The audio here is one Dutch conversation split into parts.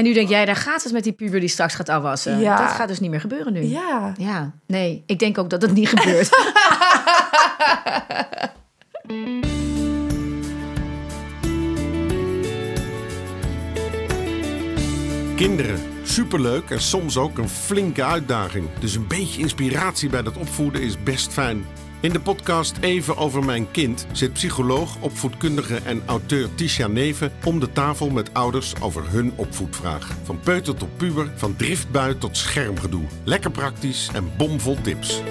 En nu denk jij, daar gaat het met die puber die straks gaat afwassen. Ja. Dat gaat dus niet meer gebeuren nu. Ja. Ja, nee, ik denk ook dat het niet gebeurt. Kinderen, superleuk en soms ook een flinke uitdaging. Dus een beetje inspiratie bij dat opvoeden is best fijn. In de podcast Even over mijn kind zit psycholoog, opvoedkundige en auteur Tisha Neven om de tafel met ouders over hun opvoedvraag. Van peuter tot puber, van driftbui tot schermgedoe. Lekker praktisch en bomvol tips.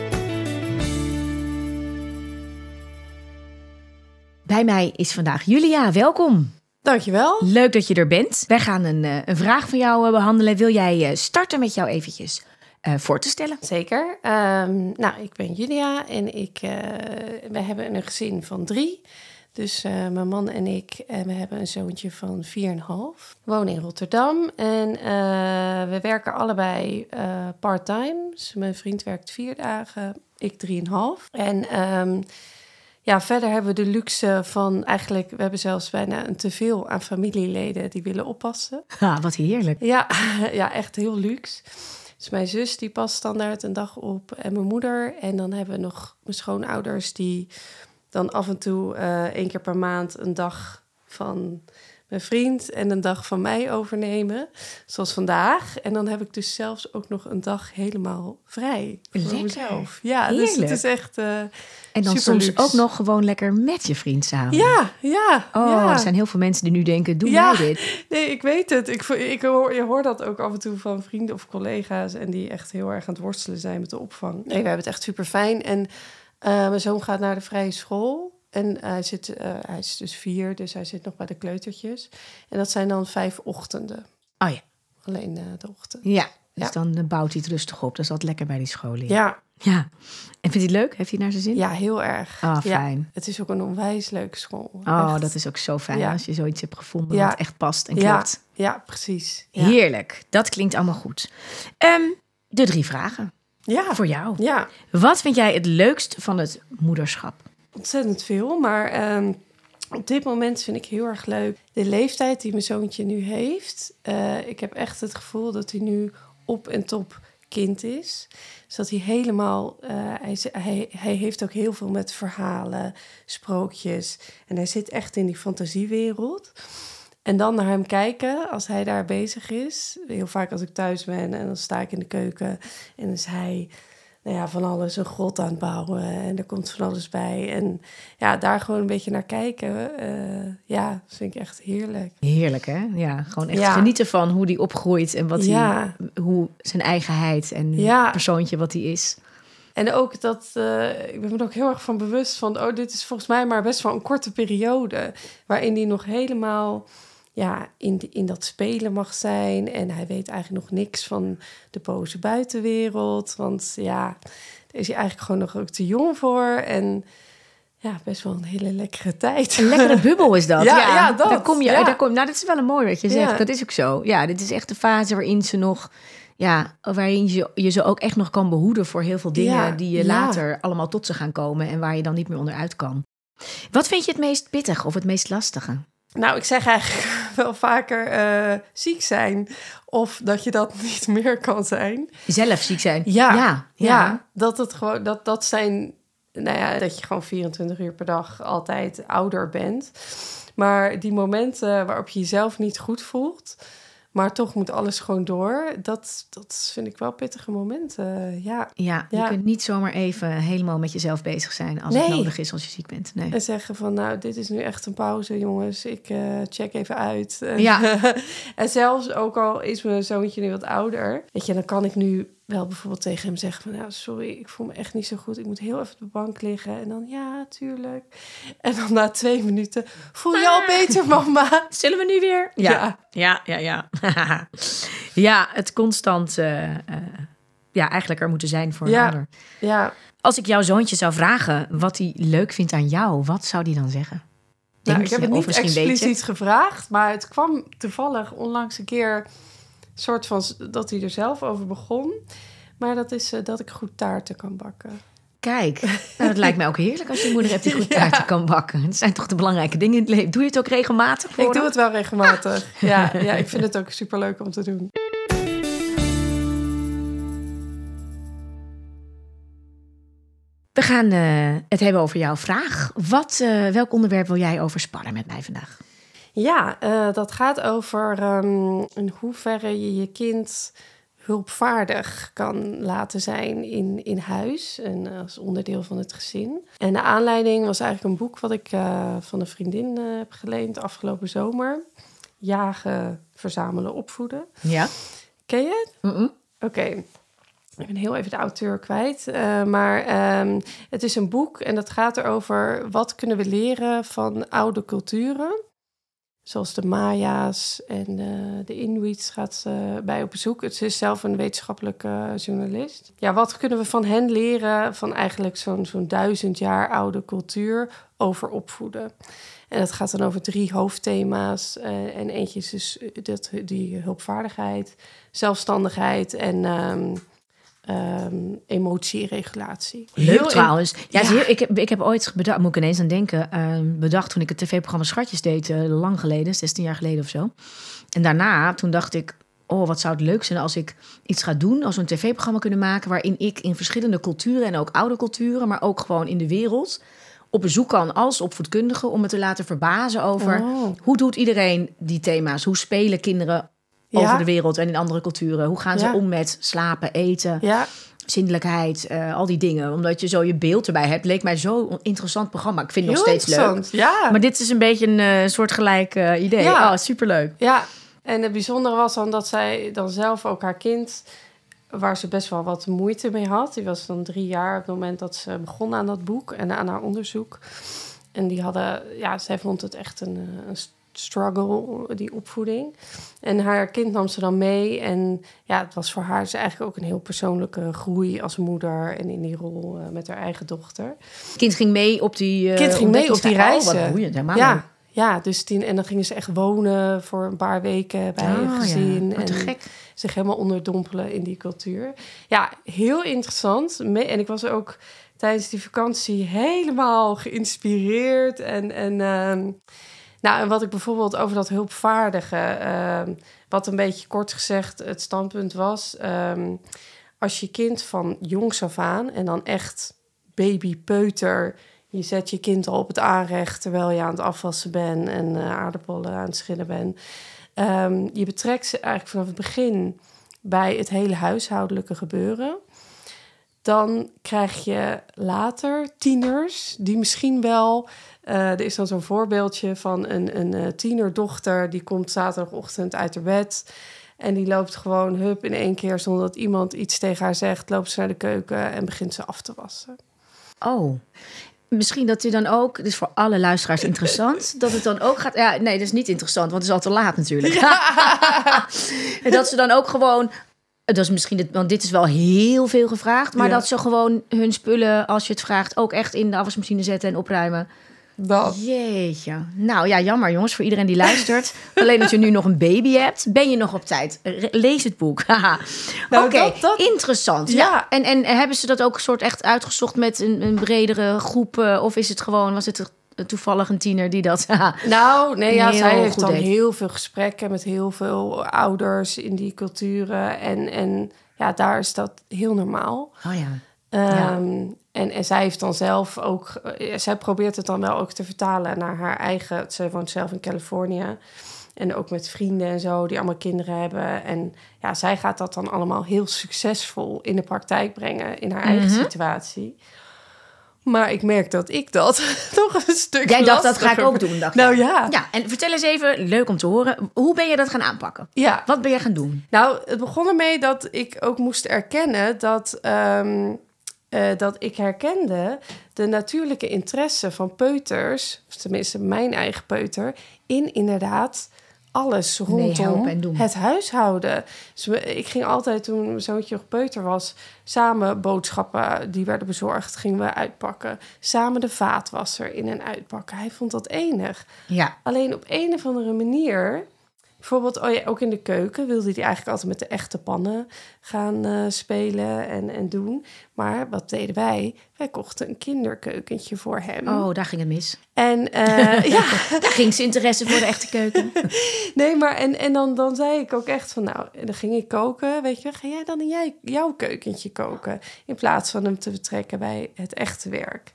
Bij mij is vandaag Julia, welkom. Dankjewel. Leuk dat je er bent. Wij gaan een, eh, een vraag van jou eh, behandelen. Wil jij eh, starten met jou eventjes eh, voor te stellen? Zeker. Ehm, nou, ik ben Julia en ik, eh, we hebben een gezin van drie. Dus eh, mijn man en ik, en we hebben een zoontje van 4,5. We wonen in Rotterdam en we werken allebei part-time. Dus mijn vriend werkt vier dagen, ik drieënhalf. En ehm, ja, verder hebben we de luxe van eigenlijk... We hebben zelfs bijna een teveel aan familieleden die willen oppassen. Ah, wat heerlijk. Ja, ja, echt heel luxe. Dus mijn zus die past standaard een dag op en mijn moeder. En dan hebben we nog mijn schoonouders die dan af en toe eh één keer per maand een dag van mijn vriend en een dag van mij overnemen. Zoals vandaag. En dan heb ik dus zelfs ook nog een dag helemaal vrij voor Lekker. mezelf. Ja, dus het Heerlijk. is echt eh, En dan soms luxe. ook nog gewoon lekker met je vriend samen. Ja, ja. Oh, ja. er zijn heel veel mensen die nu denken, doe Ja. mij dit. Nee, ik weet het. Ik, vo- ik hoor, je hoort dat ook af en toe van vrienden of collega's... en die echt heel erg aan het worstelen zijn met de opvang. Nee, we hebben het echt super fijn. En eh, mijn zoon gaat naar de vrije school. En hij, zit, eh, hij is dus vier, dus hij zit nog bij de kleutertjes. En dat zijn dan vijf ochtenden. Oh ja, Alleen eh, de ochtend. ja. Dus Ja. dan eh, bouwt hij het rustig op. Dat is altijd lekker bij die scholen. Ja, ja. En vindt hij het leuk? Heeft hij naar zijn zin? ja heel erg. Ah, fijn. het is ook een onwijs leuke school. Oh, Echt. dat is ook zo fijn als je zoiets hebt gevonden wat echt past en klopt. ja, precies. Heerlijk. Dat klinkt allemaal goed. Ehm, de drie vragen Ja. voor jou. ja, Wat vind jij het leukst van het moederschap? Ontzettend veel. Maar ehm, op dit moment vind ik heel erg leuk de leeftijd die mijn zoontje nu heeft. Eh, ik heb echt het gevoel dat hij nu op en top kind is. Dus dat hij helemaal... eh, hij, hij, heeft ook heel veel met verhalen, sprookjes. En hij zit echt in die fantasiewereld. En dan naar hem kijken als hij daar bezig is. Heel vaak als ik thuis ben en dan sta ik in de keuken... en is hij nou ja, van alles een grot aan het bouwen en er komt van alles bij. En ja, daar gewoon een beetje naar kijken, eh, ja, vind ik echt heerlijk. Heerlijk, hè? Ja, gewoon echt Ja. genieten van hoe die opgroeit en wat Ja. hij, hoe zijn eigenheid en Ja. persoontje wat hij is. En ook dat, eh, ik ben me er ook heel erg van bewust van, oh, dit is volgens mij maar best wel een korte periode, waarin hij nog helemaal ja, in, in dat spelen mag zijn. En hij weet eigenlijk nog niks van de boze buitenwereld, want ja, daar is hij eigenlijk gewoon nog ook te jong voor. En ja, best wel een hele lekkere tijd. Een lekkere bubbel is dat. Ja, ja, dat. Daar kom je, Ja. daar kom, nou, dat is wel een mooi wat je zegt. Dat is ook zo. Ja, dit is echt de fase waarin ze nog... Ja, waarin je, je ze ook echt nog kan behoeden voor heel veel dingen... Die je later allemaal tot ze gaan komen... en waar je dan niet meer onderuit kan. Wat vind je het meest pittig of het meest lastige? Nou, ik zeg eigenlijk wel vaker eh, ziek zijn. Of dat je dat niet meer kan zijn. Zelf ziek zijn. Ja, ja. Ja, dat het gewoon, dat, dat zijn, nou ja, dat je gewoon 24 uur per dag altijd ouder bent. Maar die momenten waarop je jezelf niet goed voelt, maar toch moet alles gewoon door, dat, dat vind ik wel pittige momenten. Ja. Ja, je kunt niet zomaar even helemaal met jezelf bezig zijn als het nodig is als je ziek bent. Nee. En zeggen van, nou, dit is nu echt een pauze, jongens. Ik eh, check even uit. Ja. en zelfs ook al is mijn zoontje nu wat ouder, weet je, dan kan ik nu wel bijvoorbeeld tegen hem zeggen van, nou, sorry, ik voel me echt niet zo goed. Ik moet heel even op de bank liggen. En dan, ja, tuurlijk. En dan na twee minuten, voel je al beter, mama? Zullen we nu weer? Ja. ja, ja. Ja, ja het constant, eh, eh, ja, eigenlijk er moeten zijn voor een Ja. ander. Ja, Als ik jouw zoontje zou vragen wat hij leuk vindt aan jou, wat zou hij dan zeggen? Denk nou, ik heb het niet expliciet gevraagd, maar het kwam toevallig onlangs een keer soort van dat hij er zelf over begon. Maar dat is eh, dat ik goed taarten kan bakken. Kijk, nou, dat lijkt mij ook heerlijk als je een moeder hebt die goed taarten kan bakken. Dat zijn toch de belangrijke dingen in het leven. Doe je het ook regelmatig voor Ik doe het wel regelmatig. Ja, ja, ik vind het ook superleuk om te doen. We gaan eh, het hebben over jouw vraag. Wat, eh, welk onderwerp wil jij overspannen met mij vandaag? Ja, eh, dat gaat over ehm, in hoeverre je je kind hulpvaardig kan laten zijn in, in huis en als onderdeel van het gezin. En de aanleiding was eigenlijk een boek wat ik eh, van een vriendin eh, heb geleend afgelopen zomer. Jagen, verzamelen, opvoeden. Ja? Ken je het? Oké. Ik ben heel even de auteur kwijt. maar ehm, het is een boek en dat gaat erover wat kunnen we leren van oude culturen. Zoals de Maya's en eh, de Inuits gaat ze bij op bezoek. Het is zelf een wetenschappelijke journalist. Ja, wat kunnen we van hen leren van eigenlijk zo'n zo'n duizend jaar oude cultuur over opvoeden? En dat gaat dan over drie hoofdthema's. eh, en eentje is dus dat, die hulpvaardigheid, zelfstandigheid en ehm, ehm, emotieregulatie. Leuk Heel in- trouwens. Ja, heel- ik, heb, ik heb ooit bedacht, moet ik ineens aan denken, eh, bedacht toen ik het tv-programma Schatjes deed, eh, lang geleden, 16 jaar geleden of zo. En daarna, toen dacht ik, oh, wat zou het leuk zijn als ik iets ga doen, als we een tv-programma kunnen maken waarin ik in verschillende culturen en ook oude culturen, maar ook gewoon in de wereld, op bezoek kan als opvoedkundige om me te laten verbazen over Oh. hoe doet iedereen die thema's? Hoe spelen kinderen Ja. over de wereld en in andere culturen? Hoe gaan ze Ja. om met slapen, eten? Ja, zindelijkheid, eh, al die dingen. Omdat je zo je beeld erbij hebt, leek mij zo'n interessant programma. Ik vind het nog steeds leuk. Ja. Maar dit is een beetje een eh, soortgelijk eh, idee. Ja. Oh, superleuk. Ja, en het bijzondere was dan dat zij dan zelf ook haar kind, waar ze best wel wat moeite mee had, die was dan drie jaar op het moment dat ze begon aan dat boek en aan haar onderzoek. En die hadden, ja, zij vond het echt een, een struggle, die opvoeding. En haar kind nam ze dan mee. En ja, het was voor haar dus eigenlijk ook een heel persoonlijke groei als moeder en in die rol eh, met haar eigen dochter. Het kind ging mee op die... eh, kind ging mee op die reizen. Oh, wat boeiend, helemaal leuk. Ja, ja, dus die, en dan gingen ze echt wonen voor een paar weken bij een Oh, ja. gezin. En gek. zich helemaal onderdompelen in die cultuur. Ja, heel interessant. En ik was ook tijdens die vakantie helemaal geïnspireerd. En, en, ehm, nou, en wat ik bijvoorbeeld over dat hulpvaardige... ehm, wat een beetje kort gezegd het standpunt was... ehm, als je kind van jongs af aan en dan echt babypeuter... Je zet je kind al op het aanrecht terwijl je aan het afwassen bent... en eh, aardappelen aan het schillen bent... Ehm, je betrekt ze eigenlijk vanaf het begin bij het hele huishoudelijke gebeuren. Dan krijg je later tieners die misschien wel. eh, er is dan zo'n voorbeeldje van een, een eh, tienerdochter die komt zaterdagochtend uit haar bed. En die loopt gewoon hup in één keer zonder dat iemand iets tegen haar zegt. Loopt ze naar de keuken en begint ze af te wassen. Oh. Misschien dat u dan ook, is voor alle luisteraars interessant, dat het dan ook gaat. Ja, nee, dat is niet interessant, want het is al te laat natuurlijk. en dat ze dan ook gewoon. Dat is misschien, het, want dit is wel heel veel gevraagd, maar Ja. dat ze gewoon hun spullen, als je het vraagt, ook echt in de afwasmachine zetten en opruimen. Dat. Jeetje. Nou ja, jammer jongens voor iedereen die luistert. Alleen dat je nu nog een baby hebt, ben je nog op tijd. Lees het boek. Nou, Oké, dat- interessant. Ja. Ja. En, en hebben ze dat ook soort echt uitgezocht met een, een bredere groep? eh, of is het gewoon, was het toevallig een tiener die dat... Nou, nee, ja, zij heeft dan deed. heel veel gesprekken met heel veel ouders in die culturen. En, en ja, daar is dat heel normaal. oh ja. Ehm, en, en zij heeft dan zelf ook, eh, zij probeert het dan wel ook te vertalen naar haar eigen. Ze woont zelf in Californië. En ook met vrienden en zo, die allemaal kinderen hebben. En ja, zij gaat dat dan allemaal heel succesvol in de praktijk brengen in haar eigen Mhm. situatie. Maar ik merk dat ik dat nog een stuk Jij dacht, dat ga ik ook doen. Dacht Nou ja. Ja, en vertel eens even, leuk om te horen. Hoe ben je dat gaan aanpakken? Ja, Wat ben je gaan doen? Nou, het begon ermee dat ik ook moest erkennen dat, ehm, eh, dat ik herkende de natuurlijke interesse van peuters, of tenminste mijn eigen peuter, in inderdaad alles rondom doen. het huishouden. Dus we- ik ging altijd, toen mijn zoontje nog peuter was, samen boodschappen die werden bezorgd, gingen we uitpakken. Samen de vaatwasser in en uitpakken. Hij vond dat enig. Ja. Alleen op een of andere manier Bijvoorbeeld oh ja, ook in de keuken wilde hij eigenlijk altijd met de echte pannen gaan eh, spelen en, en doen. Maar wat deden wij? Wij kochten een kinderkeukentje voor hem. Oh, daar ging het mis. En eh, ja, Daar ging zijn interesse voor de echte keuken. nee, maar en, en dan, dan zei ik ook echt van, nou, dan ging ik koken, weet je, ga jij dan in jij, jouw keukentje koken, in plaats van hem te betrekken bij het echte werk.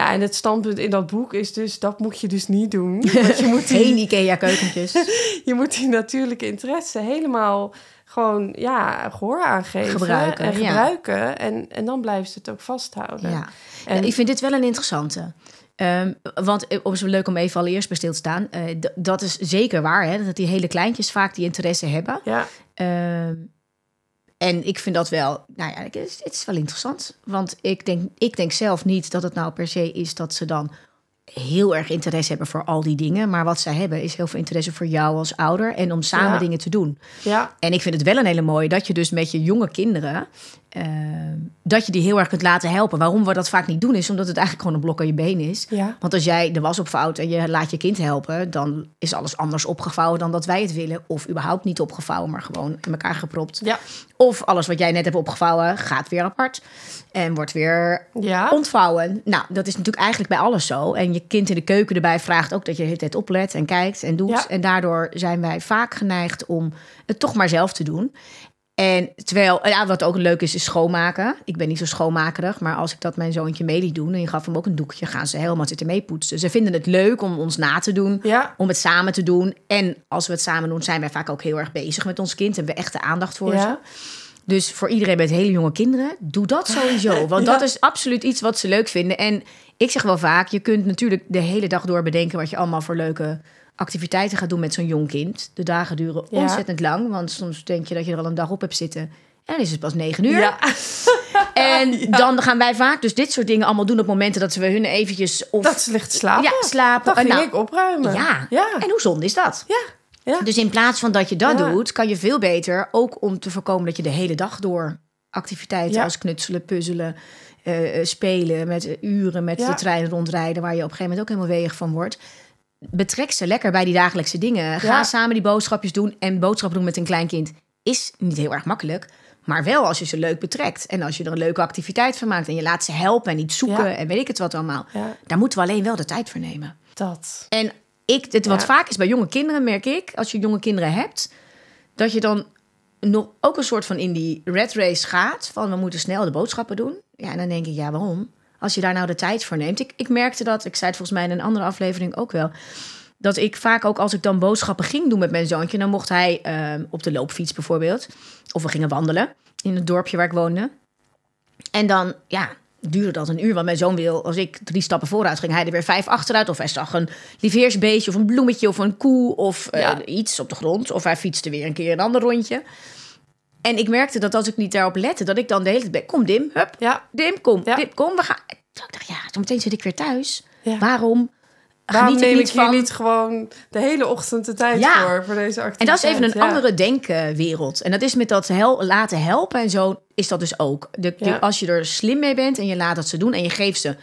Nou, en het standpunt in dat boek is dus, dat moet je dus niet doen. Want je moet Geen die, Ikea keukentjes. je moet die natuurlijke interesse helemaal gewoon, ja, gehoor aangeven. Gebruiken, En ja. gebruiken. En, en dan blijven ze het ook vasthouden. Ja. En- Ja, ik vind dit wel een interessante. Ehm, want eh, op zo leuk om even allereerst bij stil te staan. eh, dat is zeker waar, hè, dat die hele kleintjes vaak die interesse hebben. Ja, Ehm, en ik vind dat wel, nou ja, het is, wel interessant. Want ik denk, ik denk zelf niet dat het nou per se is dat ze dan heel erg interesse hebben voor al die dingen. Maar wat zij hebben is heel veel interesse voor jou als ouder en om samen Ja. dingen te doen. ja, En ik vind het wel een hele mooie dat je dus met je jonge kinderen... eh, dat je die heel erg kunt laten helpen. Waarom we dat vaak niet doen is omdat het eigenlijk gewoon een blok aan je been is. ja. Want als jij de was opvouwt en je laat je kind helpen... dan is alles anders opgevouwen dan dat wij het willen. Of überhaupt niet opgevouwen, maar gewoon in elkaar gepropt. Ja, Of alles wat jij net hebt opgevouwen gaat weer apart. En wordt weer ontvouwen. Nou, dat is natuurlijk eigenlijk bij alles zo. En je kind in de keuken erbij vraagt ook dat je de hele tijd oplet en kijkt en doet. Ja. En daardoor zijn wij vaak geneigd om het toch maar zelf te doen. En terwijl, ja, wat ook leuk is, is schoonmaken. Ik ben niet zo schoonmakerig, maar als ik dat mijn zoontje mee liet doen en je gaf hem ook een doekje, gaan ze helemaal zitten meepoetsen. Ze vinden het leuk om ons na te doen, Ja, om het samen te doen. En als we het samen doen, zijn wij vaak ook heel erg bezig met ons kind. Hebben we echt de aandacht voor ze. Dus voor iedereen met hele jonge kinderen, doe dat sowieso. Want Ja. dat is absoluut iets wat ze leuk vinden. En ik zeg wel vaak, je kunt natuurlijk de hele dag door bedenken... wat je allemaal voor leuke activiteiten gaat doen met zo'n jong kind. De dagen duren Ja. ontzettend lang. Want soms denk je dat je er al een dag op hebt zitten. En dan is het pas negen uur. Ja. En dan gaan wij vaak dus dit soort dingen allemaal doen... op momenten dat we hun eventjes... Of, Dat ze slapen. ja, slapen. Dan ging Nou, ik opruimen. ja. Ja. En hoe zonde is dat? Ja. Ja. Dus in plaats van dat je dat Ja. doet, kan je veel beter ook om te voorkomen dat je de hele dag door activiteiten Ja. als knutselen, puzzelen, eh, eh, spelen, met eh, uren met Ja. de trein rondrijden, waar je op een gegeven moment ook helemaal weeg van wordt. Betrek ze lekker bij die dagelijkse dingen. Ga Ja. samen die boodschapjes doen. En boodschappen doen met een klein kind is niet heel erg makkelijk. Maar wel als je ze leuk betrekt. En als je er een leuke activiteit van maakt. En je laat ze helpen en iets zoeken. Ja. En weet ik het wat allemaal. Ja, Daar moeten we alleen wel de tijd voor nemen. dat. En ik, dit wat Ja. vaak is bij jonge kinderen, merk ik, als je jonge kinderen hebt, dat je dan nog ook een soort van in die red race gaat van we moeten snel de boodschappen doen. Ja, en dan denk ik, ja, waarom? Als je daar nou de tijd voor neemt. Ik, ik merkte dat, ik zei het volgens mij in een andere aflevering ook wel, dat ik vaak ook als ik dan boodschappen ging doen met mijn zoontje, dan mocht hij eh, op de loopfiets bijvoorbeeld, of we gingen wandelen in het dorpje waar ik woonde. En dan, ja, duurde dat een uur. Want mijn zoon wil, als ik drie stappen vooruit ging, hij er weer vijf achteruit. Of hij zag een lieveersbeestje of een bloemetje of een koe of eh, iets op de grond. Of hij fietste weer een keer een ander rondje. En ik merkte dat als ik niet daarop lette, dat ik dan de hele tijd ben, kom Dim, hup, Ja. Dim, kom, Ja. Dim, kom, we gaan. Ik dacht, ja, zo meteen zit ik weer thuis. Waarom? Waarom neem ik niet hier van... niet gewoon de hele ochtend de tijd Ja. voor, voor deze activiteit? En dat is even een Ja. andere denkwereld. En dat is met dat hel laten helpen en zo is dat dus ook. De, de- Ja. als je er slim mee bent en je laat het ze doen en je geeft ze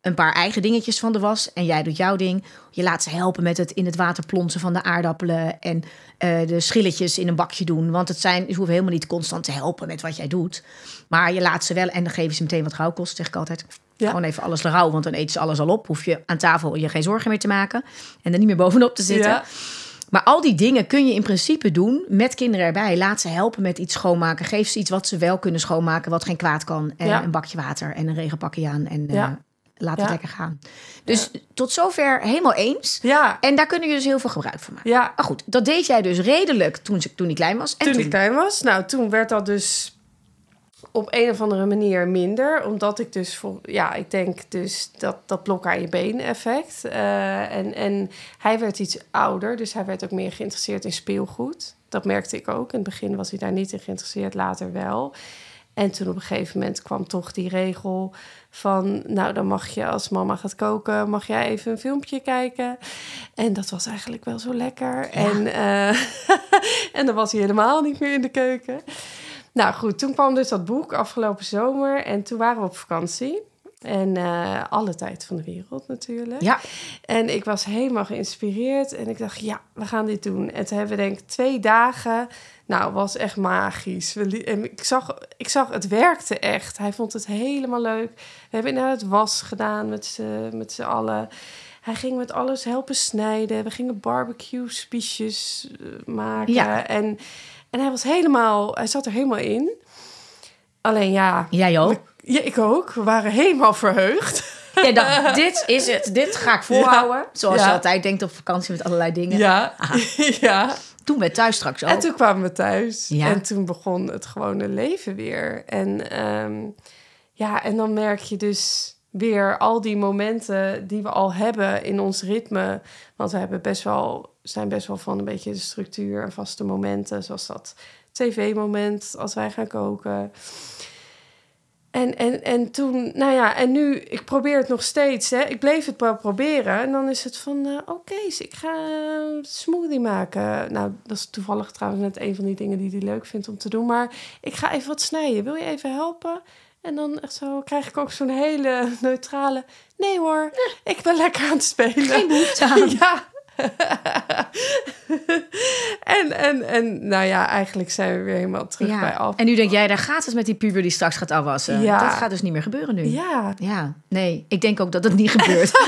een paar eigen dingetjes van de was en jij doet jouw ding. Je laat ze helpen met het in het water plonsen van de aardappelen en eh, de schilletjes in een bakje doen. Want het zijn, ze hoeven helemaal niet constant te helpen met wat jij doet. Maar je laat ze wel en dan geven ze meteen wat rauwkost, zeg ik altijd. Ja. Gewoon even alles rauw, want dan eten ze alles al op. Hoef je aan tafel je geen zorgen meer te maken en er niet meer bovenop te zitten. Ja. Maar al die dingen kun je in principe doen met kinderen erbij. Laat ze helpen met iets schoonmaken. Geef ze iets wat ze wel kunnen schoonmaken, wat geen kwaad kan. En Ja. een bakje water en een regenpakje aan. En eh, laat het lekker gaan. Dus tot zover helemaal eens. Ja. En daar kunnen je dus heel veel gebruik van maken. Ja. Maar goed, dat deed jij dus redelijk toen, ze, toen hij klein was. En toen toen, ik klein was. Nou, toen werd dat dus op een of andere manier minder. Omdat ik dus, voor, ja, ik denk dus dat, dat blok aan je been effect. Eh, en, en hij werd iets ouder, dus hij werd ook meer geïnteresseerd in speelgoed. Dat merkte ik ook. In het begin was hij daar niet in geïnteresseerd, later wel. En toen op een gegeven moment kwam toch die regel van... nou, dan mag je als mama gaat koken, mag jij even een filmpje kijken. En dat was eigenlijk wel zo lekker. En, eh, en dan was hij helemaal niet meer in de keuken. Nou goed, toen kwam dus dat boek afgelopen zomer. En toen waren we op vakantie. En eh, alle tijd van de wereld natuurlijk. Ja. En ik was helemaal geïnspireerd. En ik dacht, ja, we gaan dit doen. En toen hebben we denk ik twee dagen... Nou, was echt magisch. We en ik, zag, ik zag, het werkte echt. Hij vond het helemaal leuk. We hebben inderdaad was gedaan met z'n, met z'n allen. Hij ging met alles helpen snijden. We gingen barbecue spiesjes eh, maken. Ja. En, en hij was helemaal... Hij zat er helemaal in. Alleen ja... Jij ook? Ja, ik ook. We waren helemaal verheugd. Jij dacht, dit is het. Dit ga ik volhouden. Zoals Ja. je altijd denkt op vakantie met allerlei dingen. Ja, ja. Toen ben thuis straks ook. En toen kwamen we thuis. Ja. En toen begon het gewone leven weer. En ehm, ja, en dan merk je dus weer al die momenten die we al hebben in ons ritme. Want we hebben best wel, zijn best wel van een beetje de structuur en vaste momenten. Zoals dat tv-moment als wij gaan koken. En, en, en toen, nou ja, en nu, ik probeer het nog steeds. Hè. Ik bleef het wel proberen. En dan is het van, eh oké, ik ga een smoothie maken. Nou, dat is toevallig trouwens net een van die dingen die hij leuk vindt om te doen. Maar ik ga even wat snijden. Wil je even helpen? En dan echt zo krijg ik ook zo'n hele neutrale... Nee hoor, ik ben lekker aan het spelen. Geen behoefte aan. Ja. en, en, en nou ja, eigenlijk zijn we weer helemaal terug bij af. En nu denk jij, daar gaat het met die puber die straks gaat afwassen. Ja. Dat gaat dus niet meer gebeuren nu. Ja, Ja, nee. Ik denk ook dat het niet gebeurt.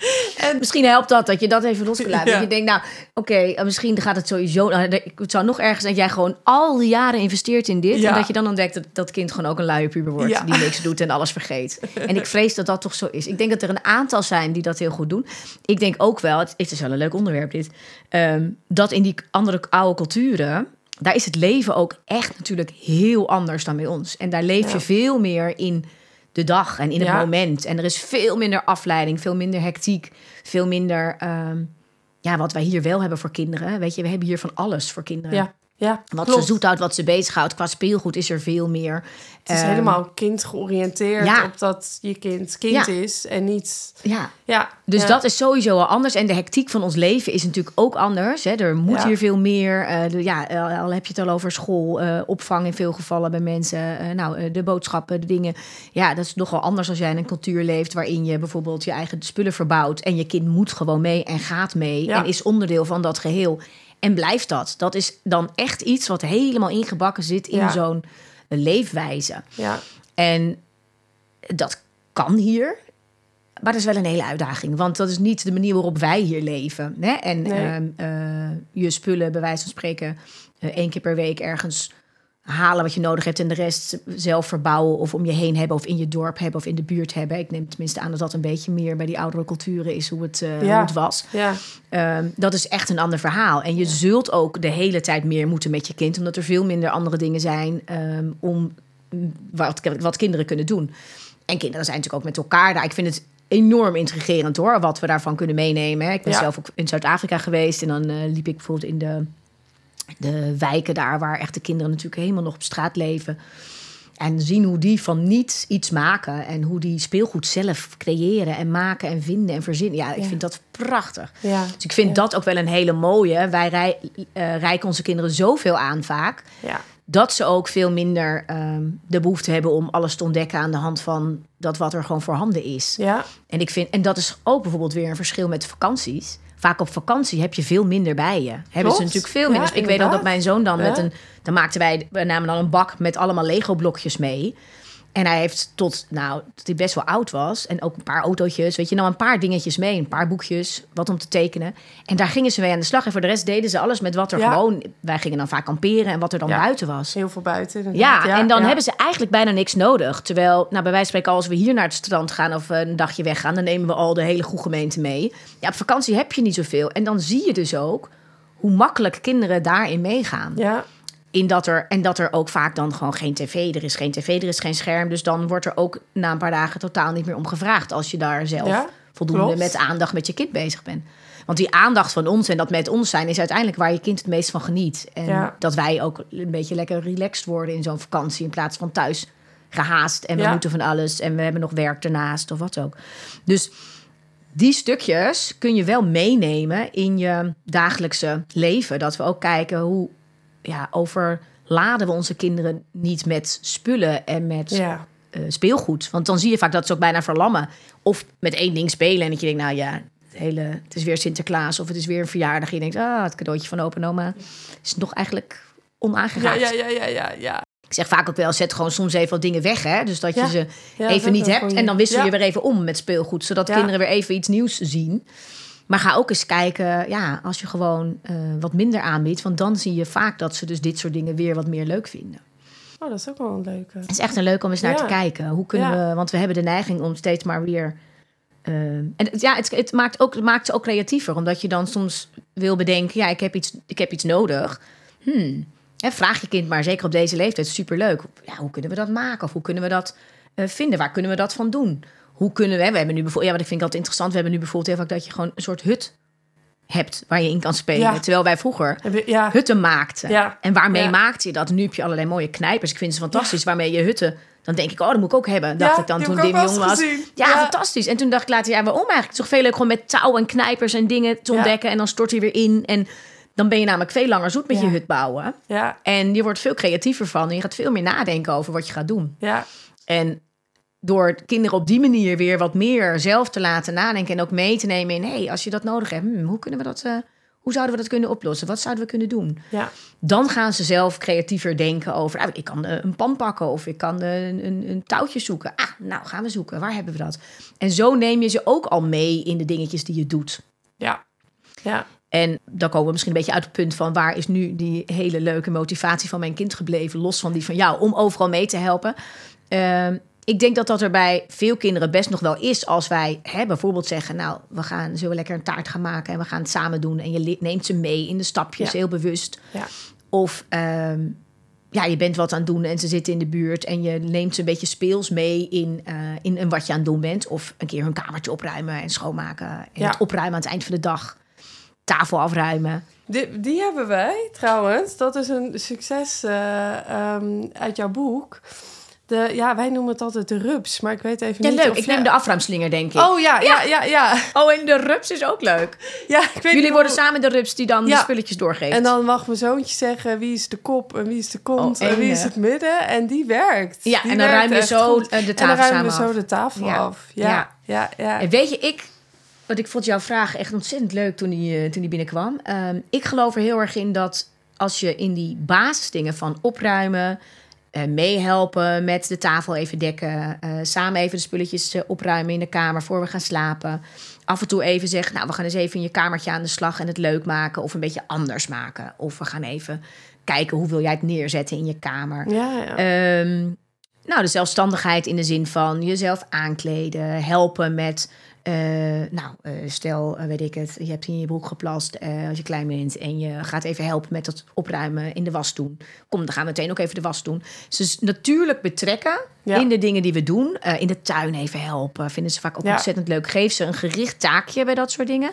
En misschien helpt dat, dat je dat even los kan laten. Ja. Dat je denkt, nou, oké, eh, misschien gaat het sowieso... nou, Het zou nog ergens dat jij gewoon al die jaren investeert in dit... Ja. en dat je dan ontdekt dat dat kind gewoon ook een luie puber wordt... Ja. die niks doet en alles vergeet. En ik vrees dat dat toch zo is. Ik denk dat er een aantal zijn die dat heel goed doen. Ik denk ook wel, het, is wel een leuk onderwerp dit... ehm, dat in die andere oude culturen... daar is het leven ook echt natuurlijk heel anders dan bij ons. En daar leef je veel meer in de dag en in het Ja. moment. En er is veel minder afleiding, veel minder hectiek, veel minder... ehm, ja, wat wij hier wel hebben voor kinderen. Weet je, we hebben hier van alles voor kinderen. ja, ja. Wat klopt. ze zoethoudt, wat ze bezighoudt. Qua speelgoed is er veel meer. Het is Ehm, helemaal kindgeoriënteerd ja. op dat je kind kind Ja. is en niet... Ja, Ja, dus ja. dat is sowieso al anders. En de hectiek van ons leven is natuurlijk ook anders. Hè. Er moet hier veel meer. eh, de, ja, eh, al heb je het al over school, eh, opvang in veel gevallen bij mensen. nou, de boodschappen, de dingen. Ja, dat is nogal anders als jij in een cultuur leeft... waarin je bijvoorbeeld je eigen spullen verbouwt... en je kind moet gewoon mee en gaat mee... En is onderdeel van dat geheel. En blijft dat. Dat is dan echt iets wat helemaal ingebakken zit in Ja. zo'n leefwijze. Ja, En dat kan hier. Maar dat is wel een hele uitdaging. Want dat is niet de manier waarop wij hier leven. Hè? En Nee. ehm, eh, je spullen, bij wijze van spreken, eh, één keer per week ergens halen wat je nodig hebt en de rest zelf verbouwen of om je heen hebben of in je dorp hebben of in de buurt hebben. Ik neem tenminste aan dat dat een beetje meer bij die oudere culturen is hoe het, eh, Ja. hoe het was. ja, Ehm, dat is echt een ander verhaal. En je zult ook de hele tijd meer moeten met je kind, omdat er veel minder andere dingen zijn ehm, om wat, wat kinderen kunnen doen. En kinderen zijn natuurlijk ook met elkaar daar. Ik vind het enorm intrigerend hoor, wat we daarvan kunnen meenemen. Ik ben zelf ook in Zuid-Afrika geweest en dan eh, liep ik bijvoorbeeld in de, de wijken daar, waar echt de kinderen natuurlijk helemaal nog op straat leven. En zien hoe die van niets iets maken. En hoe die speelgoed zelf creëren en maken en vinden en verzinnen. Ja, ik Ja. vind dat prachtig. ja. Dus ik vind Ja. dat ook wel een hele mooie. Wij rij, eh, reiken onze kinderen zoveel aan vaak. ja. Dat ze ook veel minder ehm, de behoefte hebben om alles te ontdekken aan de hand van dat wat er gewoon voorhanden is. Ja, En ik vind, en dat is ook bijvoorbeeld weer een verschil met vakanties. Vaak op vakantie heb je veel minder bij je. Hebben Klopt. ze natuurlijk veel minder. Ja, ik weet al dat mijn zoon dan met een. Dan maakten wij, we namen dan een bak met allemaal Lego-blokjes mee. En hij heeft tot, nou, tot hij best wel oud was. En ook een paar autootjes. Weet je, nou een paar dingetjes mee. Een paar boekjes, wat om te tekenen. En daar gingen ze mee aan de slag. En voor de rest deden ze alles met wat er Ja. gewoon... Wij gingen dan vaak kamperen en wat er dan Ja. buiten was. heel veel buiten. Ja, inderdaad. en dan ja. hebben ze eigenlijk bijna niks nodig. Terwijl, nou, bij wijze van spreken, als we hier naar het strand gaan of eh, een dagje weggaan, dan nemen we al de hele goede gemeente mee. Ja, op vakantie heb je niet zoveel. En dan zie je dus ook hoe makkelijk kinderen daarin meegaan. Ja, In dat er, en dat er ook vaak dan gewoon geen tv, er is geen tv, er is geen scherm. Dus dan wordt er ook na een paar dagen totaal niet meer om gevraagd als je daar zelf Ja, voldoende klopt. met aandacht met je kind bezig bent. Want die aandacht van ons en dat met ons zijn is uiteindelijk waar je kind het meest van geniet. En Ja. dat wij ook een beetje lekker relaxed worden in zo'n vakantie in plaats van thuis gehaast en we Ja. moeten van alles en we hebben nog werk ernaast of wat ook. Dus die stukjes kun je wel meenemen in je dagelijkse leven. Dat we ook kijken hoe ja, over laden we onze kinderen niet met spullen en met Ja. eh, speelgoed. Want dan zie je vaak dat ze ook bijna verlammen. Of met één ding spelen en dat je denkt, nou ja, het, hele, het is weer Sinterklaas of het is weer een verjaardag. Je denkt, ah, het cadeautje van opa en oma is nog eigenlijk onaangeraakt. ja, ja, ja, ja, ja. Ik zeg vaak ook wel, zet gewoon soms even wat dingen weg. Hè? Dus dat je Ja. ze Ja, even niet hebt. En dan wissel je weer even om met speelgoed. Zodat kinderen weer even iets nieuws zien. Maar ga ook eens kijken, ja, als je gewoon eh, wat minder aanbiedt. Want dan zie je vaak dat ze dus dit soort dingen weer wat meer leuk vinden. Oh, dat is ook wel een leuke. Het is echt een leuk om eens naar Ja. te kijken. Hoe kunnen Ja. we, want we hebben de neiging om steeds maar weer. eh, en het- ja, het, het, maakt ook, het maakt ze ook creatiever, omdat je dan soms wil bedenken: ja, ik heb iets, ik heb iets nodig. Hmm. Hè, vraag je kind maar, zeker op deze leeftijd, superleuk. Ja, hoe kunnen we dat maken? Of hoe kunnen we dat eh, vinden? Waar kunnen we dat van doen? Hoe kunnen we, we hebben nu bijvoorbeeld, ja, wat ik vind altijd interessant, we hebben nu bijvoorbeeld heel vaak dat je gewoon een soort hut hebt waar je in kan spelen. Ja. Terwijl wij vroeger Ja, hutten maakten. Ja. En waarmee maakte je dat? Nu heb je allerlei mooie knijpers. Ik vind ze fantastisch. Waarmee je hutten... Dan denk ik, oh, dat moet ik ook hebben. Dacht ik dan toen ik Dim jong was. Ja, fantastisch. En toen dacht ik later, ja, waarom eigenlijk? Het is toch veel leuk gewoon met touw en knijpers en dingen te ontdekken. En dan stort hij weer in. En dan ben je namelijk veel langer zoet met je hut bouwen. ja, En je wordt veel creatiever van. En je gaat veel meer nadenken over wat je gaat doen. ja. En door kinderen op die manier weer wat meer zelf te laten nadenken en ook mee te nemen in, hé, hey, als je dat nodig hebt, hmm, hoe kunnen we dat, eh, hoe zouden we dat kunnen oplossen? Wat zouden we kunnen doen? ja. Dan gaan ze zelf creatiever denken over, ah, ik kan eh, een pan pakken of ik kan eh, een, een, een touwtje zoeken. Ah, nou gaan we zoeken. Waar hebben we dat? En zo neem je ze ook al mee in de dingetjes die je doet. Ja. Ja. En dan komen we misschien een beetje uit het punt van waar is nu die hele leuke motivatie van mijn kind gebleven, los van die van jou, om overal mee te helpen. Ehm, ik denk dat dat er bij veel kinderen best nog wel is als wij hè, bijvoorbeeld zeggen, nou, we gaan zo lekker een taart gaan maken en we gaan het samen doen en je neemt ze mee in de stapjes Ja. heel bewust. Ja. Of ehm, ja, je bent wat aan het doen en ze zitten in de buurt en je neemt ze een beetje speels mee in, eh, in, in wat je aan het doen bent. Of een keer hun kamertje opruimen en schoonmaken en Ja. het opruimen aan het eind van de dag. Tafel afruimen. Die, die hebben wij trouwens. Dat is een succes eh, ehm, uit jouw boek. De, ja, wij noemen het altijd de rups, maar ik weet even Ja, niet leuk. of Ik neem de afruimslinger, denk ik. Oh ja, ja, ja, ja. Oh, en de rups is ook leuk. ja ik weet niet Jullie hoe- worden samen de rups die dan de Ja. spulletjes doorgeeft. En dan mag mijn zoontje zeggen wie is de kop en wie is de kont Oh, en wie is het midden. En die werkt. ja, Die en dan ruim je zo goed. eh, de En dan tafel we samen zo af. de tafel Ja. af. Ja, ja, ja. En weet je, ik, wat ik vond jouw vraag echt ontzettend leuk toen die, eh, toen die binnenkwam. Ehm, ik geloof er heel erg in dat als je in die basisdingen van opruimen, eh, meehelpen met de tafel even dekken, eh, samen even de spulletjes eh, opruimen in de kamer voor we gaan slapen. Af en toe even zeggen, nou we gaan eens even in je kamertje aan de slag en het leuk maken of een beetje anders maken. Of we gaan even kijken hoe wil jij het neerzetten in je kamer. Ja, ja. Ehm, nou, de zelfstandigheid in de zin van jezelf aankleden, helpen met. Eh, nou, eh, stel, eh, weet ik het, je hebt in je broek geplast als je klein bent en je gaat even helpen met het opruimen in de was doen. Kom, dan gaan we meteen ook even de was doen. Dus natuurlijk betrekken Ja. in de dingen die we doen. In de tuin even helpen, vinden ze vaak ook Ja. ontzettend leuk. Geef ze een gericht taakje bij dat soort dingen.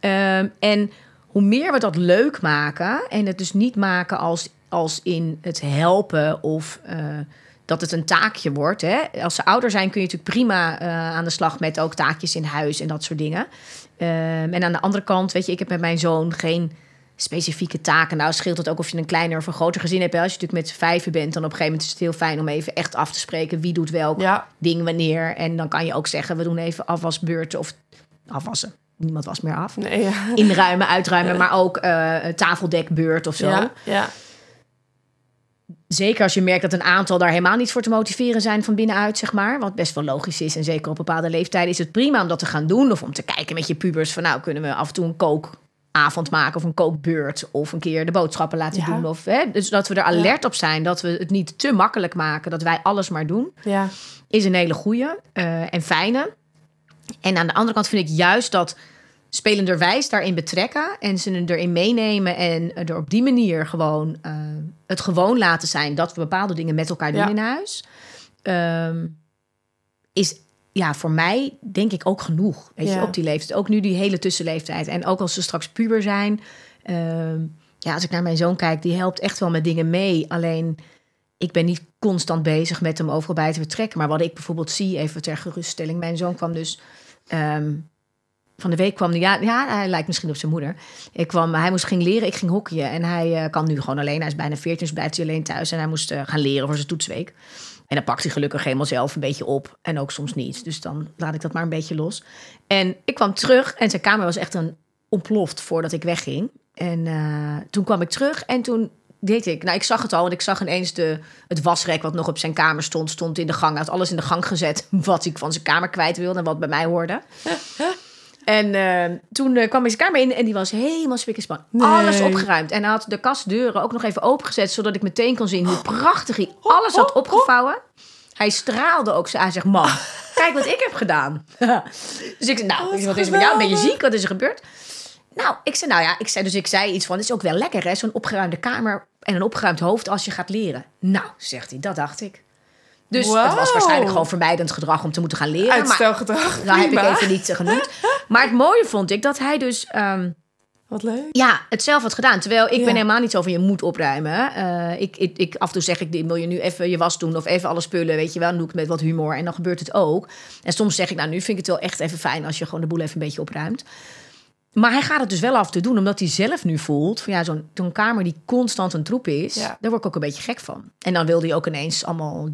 Ehm, en hoe meer we dat leuk maken en het dus niet maken als, als in het helpen of dat het een taakje wordt. Hè. Als ze ouder zijn kun je natuurlijk prima eh, aan de slag met ook taakjes in huis en dat soort dingen. Ehm, en aan de andere kant, weet je, ik heb met mijn zoon geen specifieke taken. Nou scheelt het ook of je een kleiner of een groter gezin hebt. Hè. Als je natuurlijk met vijven bent, dan op een gegeven moment is het heel fijn om even echt af te spreken wie doet welk ja. ding wanneer. En dan kan je ook zeggen, we doen even afwasbeurten of afwassen. Niemand was meer af. Nee, ja. Inruimen, uitruimen, maar ook eh tafeldekbeurt of zo. Ja, ja. Zeker als je merkt dat een aantal daar helemaal niet voor te motiveren zijn van binnenuit, zeg maar. Wat best wel logisch is. En zeker op bepaalde leeftijden is het prima om dat te gaan doen. Of om te kijken met je pubers van nou, kunnen we af en toe een kookavond maken of een kookbeurt. Of een keer de boodschappen laten Ja. doen. Of, hè, dus dat we er alert op zijn. Dat we het niet te makkelijk maken. Dat wij alles maar doen. ja. is een hele goede en fijne. En aan de andere kant vind ik juist dat spelenderwijs daarin betrekken en ze erin meenemen en er op die manier gewoon eh, het gewoon laten zijn dat we bepaalde dingen met elkaar doen Ja. in huis, ehm, is ja voor mij denk ik ook genoeg. Weet je, op die leeftijd, ook nu die hele tussenleeftijd en ook als ze straks puber zijn. ehm, ja, als ik naar mijn zoon kijk, die helpt echt wel met dingen mee. Alleen ik ben niet constant bezig met hem overal bij te vertrekken. Maar wat ik bijvoorbeeld zie, even ter geruststelling. Mijn zoon kwam dus ehm, van de week kwam hij, ja, ja, hij lijkt misschien op zijn moeder. Ik kwam, hij moest ging leren, ik ging hockeyen. En hij eh, kan nu gewoon alleen, hij is bijna 14, dus blijft hij alleen thuis. En hij moest eh, gaan leren voor zijn toetsweek. En dan pakt hij gelukkig helemaal zelf een beetje op. En ook soms niet. Dus dan laat ik dat maar een beetje los. En ik kwam terug en zijn kamer was echt een ontploft voordat ik wegging. En eh, toen kwam ik terug en toen deed ik. Nou, ik zag het al, want ik zag ineens de, het wasrek wat nog op zijn kamer stond, stond in de gang. Hij had alles in de gang gezet wat ik van zijn kamer kwijt wilde en wat bij mij hoorde. En eh, toen eh, kwam hij zijn kamer in en die was helemaal spikkenspan. Nee. Alles opgeruimd. En hij had de kastdeuren ook nog even opengezet, zodat ik meteen kon zien hoe prachtig hij alles had opgevouwen. Hij straalde ook. Hij zegt, man, kijk wat ik heb gedaan. dus ik zei, nou, Oh, wat wat is er met jou? Ben je ziek? Wat is er gebeurd? Nou, ik zei, nou ja, ik zei, dus ik zei iets van, het is ook wel lekker hè, zo'n opgeruimde kamer en een opgeruimd hoofd als je gaat leren. Nou, zegt hij, dat dacht ik. Dus het was waarschijnlijk gewoon vermijdend gedrag om te moeten gaan leren. Maar Uitstelgedrag. nou heb ik even niet genoemd. Maar het mooie vond ik dat hij dus ehm, Wat leuk. ja, het zelf had gedaan. Terwijl ik Ja. ben helemaal niet zo van je moet opruimen. Eh, ik, ik, ik, af en toe zeg ik, wil je nu even je was doen of even alle spullen, weet je wel. Dan doe ik het met wat humor en dan gebeurt het ook. En soms zeg ik, nou nu vind ik het wel echt even fijn als je gewoon de boel even een beetje opruimt. Maar hij gaat het dus wel af en toe doen, omdat hij zelf nu voelt... van ja, zo'n zo'n kamer die constant een troep is... Ja. daar word ik ook een beetje gek van. En dan wilde hij ook ineens allemaal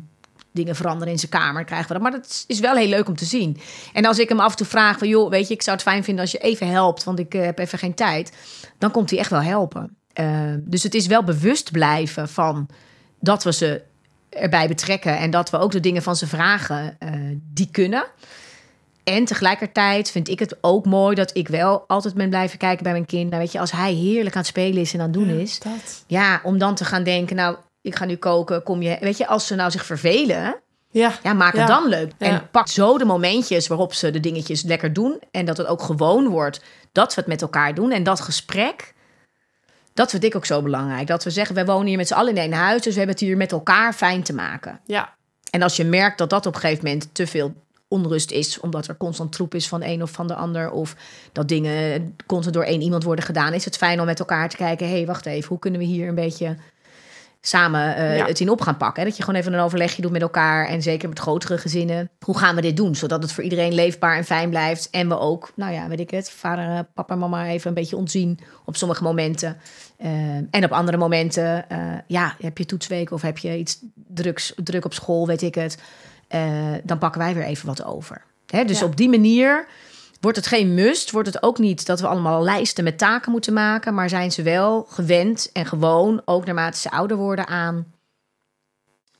dingen veranderen in zijn kamer. Krijgen we dat. Maar dat is wel heel leuk om te zien. En als ik hem af en toe vraag van... joh, weet je, ik zou het fijn vinden als je even helpt... want ik eh, heb even geen tijd. Dan komt hij echt wel helpen. Eh, dus het is wel bewust blijven van... dat we ze erbij betrekken... en dat we ook de dingen van ze vragen eh, die kunnen... En tegelijkertijd vind ik het ook mooi dat ik wel altijd ben blijven kijken bij mijn kind. Nou, weet je, als hij heerlijk aan het spelen is en aan het doen is, Dat. ja, om dan te gaan denken, nou, ik ga nu koken, kom je, weet je, als ze nou zich vervelen, Ja. ja, maak het Ja. dan leuk. Ja. En pak zo de momentjes waarop ze de dingetjes lekker doen en dat het ook gewoon wordt dat we het met elkaar doen en dat gesprek. Dat vind ik ook zo belangrijk. Dat we zeggen, wij wonen hier met z'n allen in één huis, dus we hebben het hier met elkaar fijn te maken. Ja. En als je merkt dat dat op een gegeven moment te veel onrust is, omdat er constant troep is van de een of van de ander, of dat dingen constant door één iemand worden gedaan, is het fijn om met elkaar te kijken: hé, hey, wacht even, hoe kunnen we hier een beetje samen eh, Ja. het in op gaan pakken? Hè? Dat je gewoon even een overlegje doet met elkaar en zeker met grotere gezinnen. Hoe gaan we dit doen, zodat het voor iedereen leefbaar en fijn blijft en we ook, nou ja, weet ik het, vader, eh, papa en mama even een beetje ontzien op sommige momenten. Eh, en op andere momenten, ja, heb je toetsweek of heb je iets drugs, druk op school, weet ik het. Dan pakken wij weer even wat over. Hè, dus Ja. op die manier wordt het geen must. Wordt het ook niet dat we allemaal lijsten met taken moeten maken. Maar zijn ze wel gewend en gewoon, ook naarmate ze ouder worden, aan.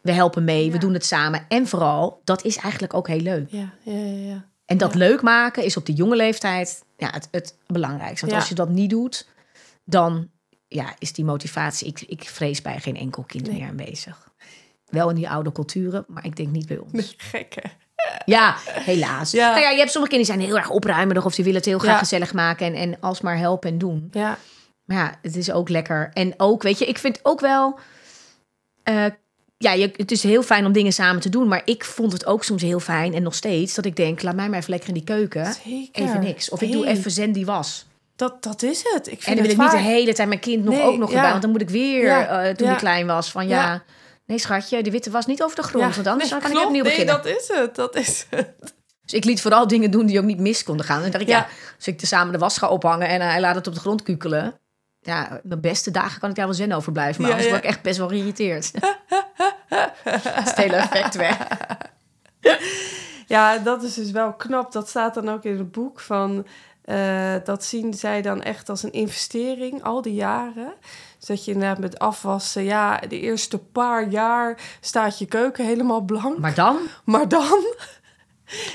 We helpen mee, we doen het samen. En vooral, dat is eigenlijk ook heel leuk. Ja. Ja. Ja. ja. En dat Ja. leuk maken is op die jonge leeftijd ja, het, het belangrijkste. Want als je dat niet doet, dan ja, is die motivatie, ik, ik vrees bij geen enkel kind Nee. meer aanwezig. Wel in die oude culturen, maar ik denk niet bij ons. Nee, gekke. Ja, helaas. Ja. Nou ja, je hebt sommige kinderen die zijn heel erg opruimerig of die willen het heel graag Ja. gezellig maken en, en alsmaar helpen en doen. Ja. Maar ja, het is ook lekker. En ook, weet je, ik vind ook wel. eh, ja, je, het is heel fijn om dingen samen te doen. Maar ik vond het ook soms heel fijn en nog steeds dat ik denk: laat mij maar even lekker in die keuken. Zeker. Even niks. Of ik doe even zen die was. Dat, dat is het. Ik vind En dan wil ik niet de hele tijd mijn kind nog Nee, ook nog ja. erbij. Want dan moet ik weer, Ja, eh, toen ik klein was, van ja. Nee, schatje, de witte was niet over de grond. Ja, want anders nee, kan klopt. ik opnieuw nee, beginnen. dat is het. Dat is het. Dus ik liet vooral dingen doen die ook niet mis konden gaan. En dan dacht ik, ja, Ja. als ik samen de was ga ophangen en hij laat het op de grond kukelen. Ja, mijn beste dagen kan ik daar wel zen over blijven. Maar Ja, anders word ik echt best wel geïrriteerd. Het hele effect weg. Ja, dat is dus wel knap. Dat staat dan ook in het boek van... eh, dat zien zij dan echt als een investering, al die jaren. Dat je inderdaad met afwassen... Ja, de eerste paar jaar staat je keuken helemaal blank. Maar dan? Maar dan...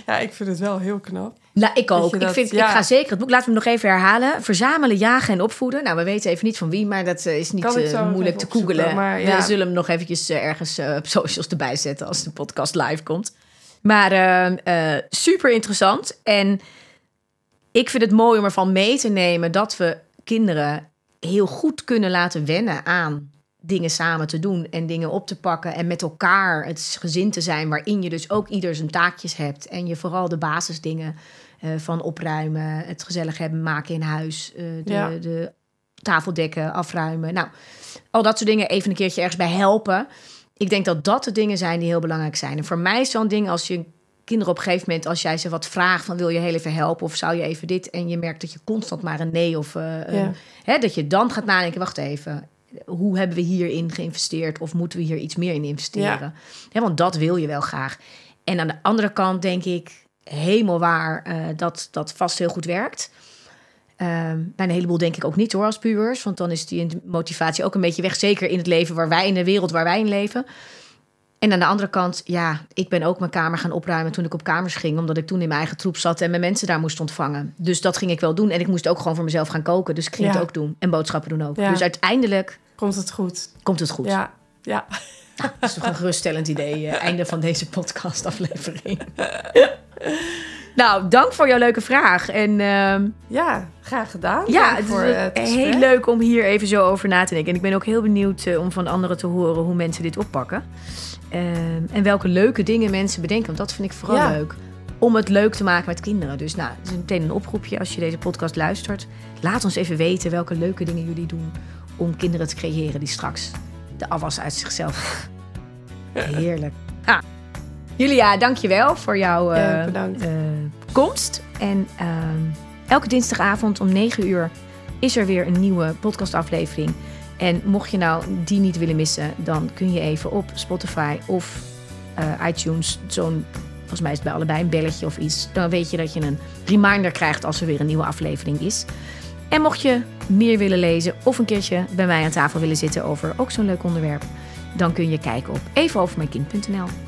Ja, ik vind het wel heel knap. Nou, ik ook. dat- ik, vind, ja. ik ga zeker het boek, laten we hem nog even herhalen. Verzamelen, jagen en opvoeden. Nou, we weten even niet van wie, maar dat eh, is niet eh, moeilijk te maar ja. We zullen hem nog eventjes eh, ergens op socials erbij zetten als de podcast live komt. Maar eh, eh, super interessant. En ik vind het mooi om ervan mee te nemen dat we kinderen heel goed kunnen laten wennen aan dingen samen te doen en dingen op te pakken en met elkaar het gezin te zijn waarin je dus ook ieder zijn taakjes hebt en je vooral de basisdingen eh, van opruimen, het gezellig hebben, maken in huis, eh, de, Ja. de tafel dekken, afruimen. Nou, al dat soort dingen even een keertje ergens bij helpen. Ik denk dat dat de dingen zijn die heel belangrijk zijn. En voor mij is zo'n ding als je kinderen op een gegeven moment, als jij ze wat vraagt van wil je heel even helpen of zou je even dit en je merkt dat je constant maar een nee of eh, Ja. hè, dat je dan gaat nadenken, wacht even, hoe hebben we hierin geïnvesteerd of moeten we hier iets meer in investeren? Hè, want dat wil je wel graag. En aan de andere kant denk ik helemaal waar eh, dat dat vast heel goed werkt. Ehm, bij een heleboel denk ik ook niet hoor als pubers, want dan is die motivatie ook een beetje weg, zeker in het leven waar wij in de wereld waar wij in leven. En aan de andere kant, ja, ik ben ook mijn kamer gaan opruimen toen ik op kamers ging, omdat ik toen in mijn eigen troep zat en mijn mensen daar moest ontvangen. Dus dat ging ik wel doen en ik moest ook gewoon voor mezelf gaan koken, dus ik ging Ja. het ook doen en boodschappen doen ook. Ja. Dus uiteindelijk Komt het goed? komt het goed. Ja, ja. Dat is toch een geruststellend idee. eh, einde van deze podcastaflevering. nou, dank voor jouw leuke vraag. En ehm, ja graag gedaan. ja, het is het heel leuk om hier even zo over na te denken. En ik ben ook heel benieuwd eh, om van anderen te horen hoe mensen dit oppakken. Ehm, en welke leuke dingen mensen bedenken. Want dat vind ik vooral Ja. leuk. Om het leuk te maken met kinderen. Dus nou, het is meteen een oproepje als je deze podcast luistert. Laat ons even weten welke leuke dingen jullie doen om kinderen te creëren die straks de afwas uit zichzelf. Heerlijk. Ah. Julia, dankjewel voor jouw eh, Ja, eh, komst. En ehm, elke dinsdagavond om 9 uur is er weer een nieuwe podcastaflevering. En mocht je nou die niet willen missen, dan kun je even op Spotify of eh, iTunes zo'n, volgens mij is het bij allebei een belletje of iets. Dan weet je dat je een reminder krijgt als er weer een nieuwe aflevering is. En mocht je meer willen lezen of een keertje bij mij aan tafel willen zitten over ook zo'n leuk onderwerp, dan kun je kijken op evenovermijnkind.nl.